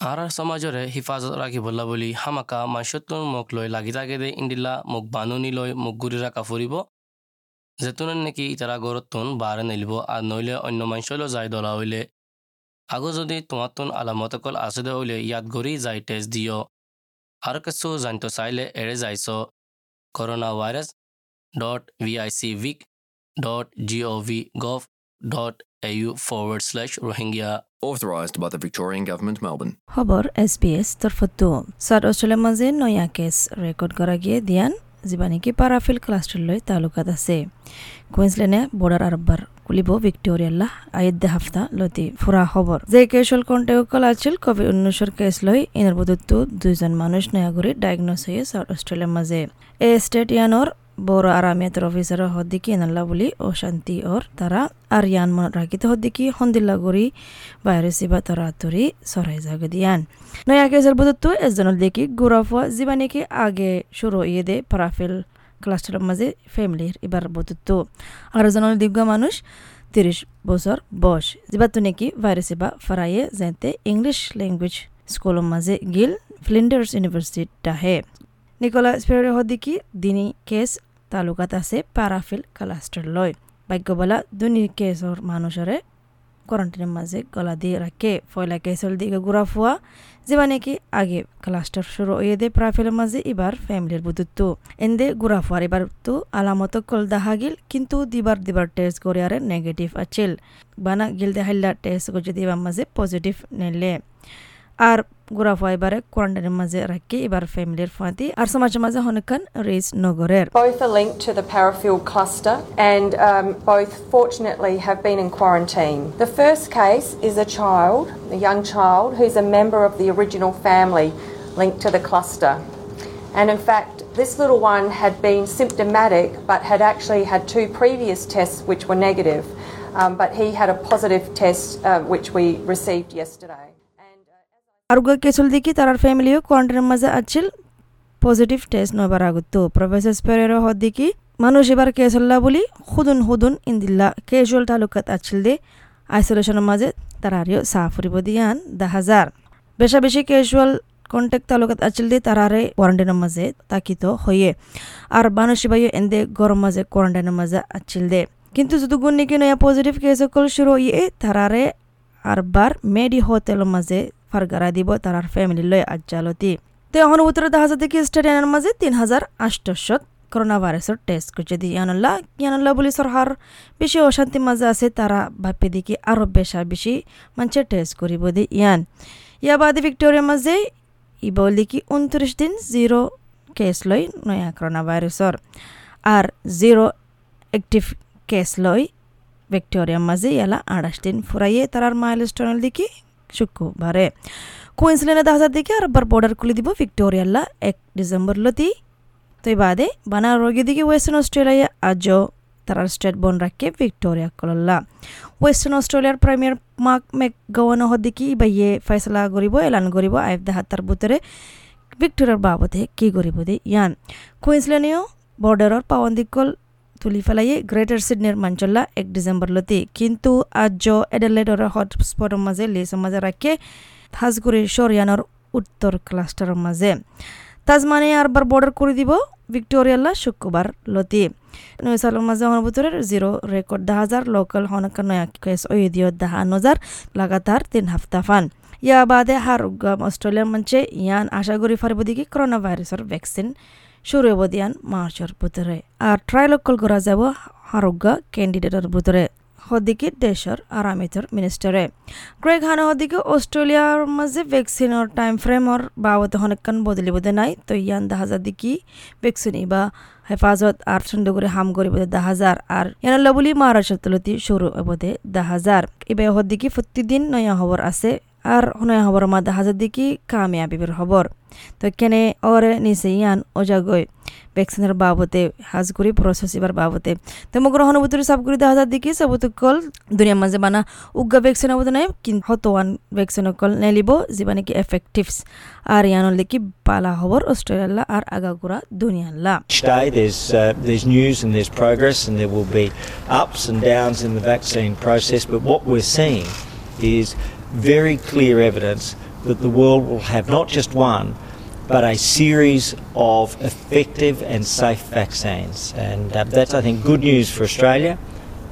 আৰ সমাজৰে হিফাজত ৰাখিবলা বুলি হামাকা মাছতৰ মোক লৈ লাগি থাকে দে ইন্দিলা মোক বানুনি লৈ মোক গুৰিৰা কাফুৰিব জেতুনে নেকি ইতাৰা ঘৰত তোন বাৰ নিলিব আৰু নৈলে অন্য মাছলৈ যায় দলা হলে আগো যদি তোমাতোন আলামত অকল আছে দে হইলে ইয়াত ঘূৰি যায় তেজ দিয় আৰু কিছু জান্ত চাইলে এৰে যাইছ coronavirus dot V I C Vic dot G O' V gov dot au forward slash rohingya. Authorised by the Victorian Government, Melbourne. খবর এস তরফতো সাউথ অস্ট্রেলিয়ার মাঝে নয়া কেস রেকর্ড করা গিয়ে দিয়ান যিবা নেকি পারাফিল ক্লাস্টারলৈ তালুকাত আছে। কুইন্সল্যান্ডে বর্ডার আরব্বার কুলিব ভিক্টোরিয়াল্লা আইদ্দে হাফতা লতি ফুরা খবর যে কেসল কন্টেকল আছিল কোভিড উনিশের কেস লই ইনার বদত্তু দুইজন মানুষ নয়াগুড়ি ডায়াগনোস হয়ে সাউথ অস্ট্রেলিয়ার মাঝে এ স্টেট ইয়ানোর বড় আরামিয়াতের অফিসার হদ্দিকি এনাল্লা বলি ও শান্তি ওর তারা আর ইয়ান মনত রাখিতে হদ্দিকি হন্দিল্লা গড়ি ভাইরাসি বা তরা তরি সরাই জাগে দিয়ান নয়া কেসের বদত্তু এজনের দেখি গুরাফা যিবা নাকি আগে শুরু ইয়ে দে পারাফিল ক্লাস্টারের মাঝে ফ্যামিলির এবার বদত্তু আর এজনের দীর্ঘ মানুষ তিরিশ বছর বয়স যিবাতো নাকি ভাইরাসি বা ফারাইয়ে যাতে ইংলিশ ল্যাঙ্গুয়েজ স্কুলের মাঝে গিল ফ্লিন্ডার্স ইউনিভার্সিটি ডাহে নিকোলা স্পেরে হদিকি দিনী কেস তালুকাত আছে পারাফিল ক্লাস্টার লয় ভাগ্যবলা দুনি কেসর মানুষরে কোয়ারেন্টাইনের মাঝে গলা দিয়ে রাখে ফয়লা কেসর দিকে ঘুরা ফুয়া যেবা কি আগে ক্লাস্টার শুরু হয়ে দে প্রাফেলের মাঝে এবার ফ্যামিলির বুধুত্ব এন্দে ঘুরা ফুয়ার এবার তো আলামত কল দেখা গিল কিন্তু দিবার দিবার টেস্ট করে আরে নেগেটিভ আছিল বানা গিল দেখাইলা টেস্ট করে দিবার মাঝে পজিটিভ নেলে আর গুড়া ফুয়া এবারে কোয়ারেন্টাইনের মাঝে রাখি এবার ফ্যামিলির ফাঁতি আর সমাজের মাঝে হনকান রেস নগরের Both are linked to the Parafield cluster and um, both fortunately have been in quarantine. The first case is a child, a young child, who's a member of the original family linked to the cluster. And in fact, this little one had been symptomatic but had actually had two previous tests which were negative. Um, but he had a positive test uh, which we received yesterday. কেসল দেখি তার ফ্যামিলিও কোয়ারেন্টাইনের মাঝে আছিল positive test নবার আগত। Professor স্পেরের হদ্দিকি মানুষ এবার কেসল্লা বলি হুদুন হুদুন ইন্দিল্লা। Casual তালুকাত আছিল দে। আইসোলেশনের মাঝে তারারিও সাফরিব দিয়ান দা হাজার বেশা বেশি কেজুয়াল কন্টেক্ট তালুকাত আছিল দে তারারে কোয়ারেন্টাইনের মাঝে তাকিত হয়ে। আর মানুষ বাইও এন্দে গরম মাঝে কোয়ারেন্টাইনের মাঝে আছিল দে। কিন্তু যদি গুণ নাকি নয়া পজিটিভ কেস সকল শুরু তারারে আর বার মেডি হোটেলের মাঝে ফারগারা দিব তারার ফ্যামিলি লয় আজ্জালতি তো এখন উত্তরে দেখা যাতে কি স্টেডিয়ামের মাঝে তিন হাজার আষ্টশত করোনা ভাইরাসের টেস্ট করছে। দি ইয়ানুল্লাহ ইয়ানুল্লাহ বলি সরকার বেশি অশান্তির মাঝে আছে, তারা ভাবি দেখি আরও বেশা বেশি মানুষের টেস্ট করিব দি ইয়ান। ইয়া বাদে ভিক্টোরিয়ার মাঝে ই বলি কি উনত্রিশ দিন জিরো কেস লই নয়া করোনা ভাইরাসর আর জিরো একটিভ কেস লই ভিক্টোরিয়ার মাঝে, ইয়ালা আঠাশ দিন ফুরাইয়ে তারার মাইল স্টোনের দিকে শুক্রবারে কুইন্সল্যান্ডে দেখা যার দিকে আরবার বর্ডার খুলে দিব ভিক্টোরিয়াল্লা এক ডিসেম্বর লতি তো বাদে বানা রোগী দিকে ওয়েস্টার্ন অস্ট্রেলিয়া আজও তারা স্টেট বন রাখে ভিক্টোরিয়া কলল্লা ওয়েস্টার্ন অস্ট্রেলিয়ার প্রিমিয়ার মার্ক মেক গওয়ানো হদিকি বাইয়ে ফয়সলা করিব এলান করিব আইফ দেহাত্তার বুতরে ভিক্টোরিয়ার বাবদে কি করিব দে ইয়ান কুইন্সল্যান্ডেও বর্ডারের পাওয়ান্দিকল তুলি ফেলাইয়ে গ্রেটার সিডনির মাঞ্চল্লা এক ডিসেম্বর লতি কিন্তু আজ এডেলেডর হটস্পটের মাঝে লিসের মাঝে রাখে হাজগুড়ি সরিয়ানোর উত্তর ক্লাস্টারের মাঝে তাজমানিয়া আরবার বর্ডার করে দিব ভিক্টোরিয়াল্লা শুক্রবার লতি নয়সালের মাঝে হনবুতরের জিরো রেকর্ড দা হাজার লোকাল হনকা নয়া কেস ওয়েদিও দাহা নজার লাগাতার তিন হাফতা ফান। ইয়া বাদে হার অস্ট্রেলিয়ার মঞ্চে ইয়ান আশা করি ফারিব দিকে করোনা ভাইরাসের ভ্যাকসিন শুরু হব দিয়ান মার্চের ভিতরে আর ট্রাইলকল করা যাব আরোগ্য ক্যান্ডিডেটের ভিতরে হদিকে দেশৰ আৰামিতৰ মিনিষ্টাৰে। গ্ৰেগ হানে হদিকে অষ্ট্ৰেলিয়াৰ মাজে ভেকচিনৰ টাইম ফ্ৰেমৰ বাবদ হনেকান বদলিব দে নাই, তো ইয়ান দাহাজাৰ দিকি ভেকচিন ইবা হেফাজত আর সুন্দর হাম করিব দাহাজার আর ইয়ানাল্লা বলি মহারাষ্ট্র তলতি শুরু হব দে দাহাজার ইবে হদিকে প্রতিদিন নয়া খবর আছে আর নয়া খবর মা দাহাজার দিকে কামিয়াবির খবর। তো কেনে ওরে নিচে ইয়ান ওজাগৈ ভ্যাকসিনের বাবতে হাজগুড়ি প্রসেস এবার বাবতে। তো মোক অনুভূতির সাবগুড়ি দেখা যার দিকে সবুতকল দুনিয়ার মাঝে বানা উগ্গা ভ্যাকসিন নাই কিন্তু হতওয়ান ভ্যাকসিন কল নেলিব যিবা নাকি এফেক্টিভস আর ইয়ানোর লিখি পালা খবর অস্ট্রেলিয়া আর আগাগুড়া দুনিয়াল্লা। Each day there's, uh, there's news and there's progress and there will be ups and downs in the vaccine process, but what we're seeing is very clear evidence that the world will have not just one, but a series of effective and safe vaccines. And uh, that's, I think, good news for Australia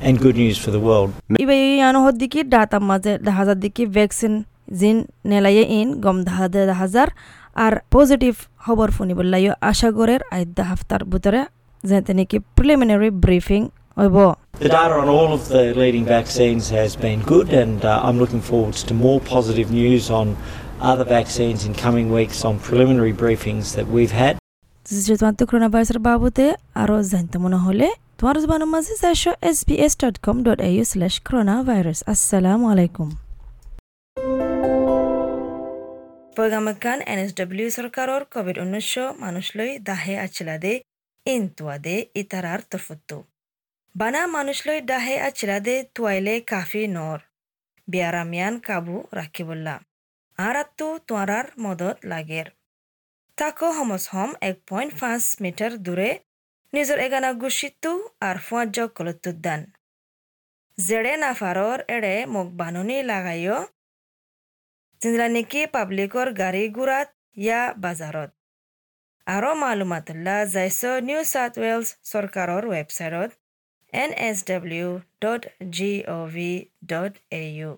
and good news for the world. ইবে ইয়ানো হদ্দিকি ডাতা মাঝে দাহাজার দিকি vaccine জিন নেলাইয়ে in গম দাহাদে দাহাজার আর positive খবর শুনিবলাইও আশাগরের আইদা হাফতার ভিতরে যেতে নাকি preliminary briefing হইব The data on all of the leading vaccines has been good, and uh, I'm looking forwards to more positive news on other vaccines in coming weeks on preliminary briefings that we've had. যে তোমার তো corona ভাইরাসের বাবদে আরও জানতে মনে হলে তোমার জবানের মাঝে চারশো S B S dot com dot U slash corona virus আসসালামু আলাইকুম পয়গামকান এন এস ডব্লিউ সরকাৰৰ কোভিড ঊনৈছ মানুষলৈ দাহে আছিলাদে ইনতুৱাদে ইতাৰাৰ তৰফতো বানা মানুষলৈ দাহে আছিলাদে তুৱাইলে কাফি নৰ। বিয়াৰামিয়ান কাবু ৰাখিবলা আৰাতো তোৱাৰাৰ মদত লাগেৰ। তাকো সমসম এক পইণ্ট পাঁচ মিটাৰ দূৰে নিজৰ এগানা গুচিতো আৰু ফুৱাজ কলতুদ্দান জেৰে নাফাৰৰ এৰে মোক বানুনি লাগাইও জিনলা নেকি পাব্লিকৰ গাড়ী গুড়াত ইয়া বাজাৰত। আৰু মালুমাতুল্লাহ যাইছ নিউ চাউথ ৱেলছ চৰকাৰৰ ৱেবছাইটত N S W dot G O' V dot A U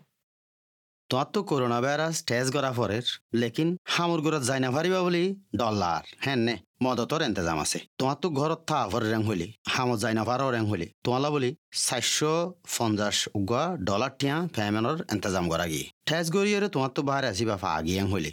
তোমার তো করোনা ভাইরাস টেস্ট করা পরের, লেকিন হামুর ঘরত যাই না পারিবা বলি ডলার হ্যাঁ নে, মদতর এন্তেজাম আছে। তোমার তো ঘরত থা ভর রেং হইলি হামত যাই না পারো রেং হইলি। তোমালা বলি চারশো পঞ্চাশ উগা ডলার টিয়া ফেমেনর এন্তেজাম করা গিয়ে। টেস্ট করিয়ে তোমার তো বাহারে আসিবা ফা আগিয়ে হইলি।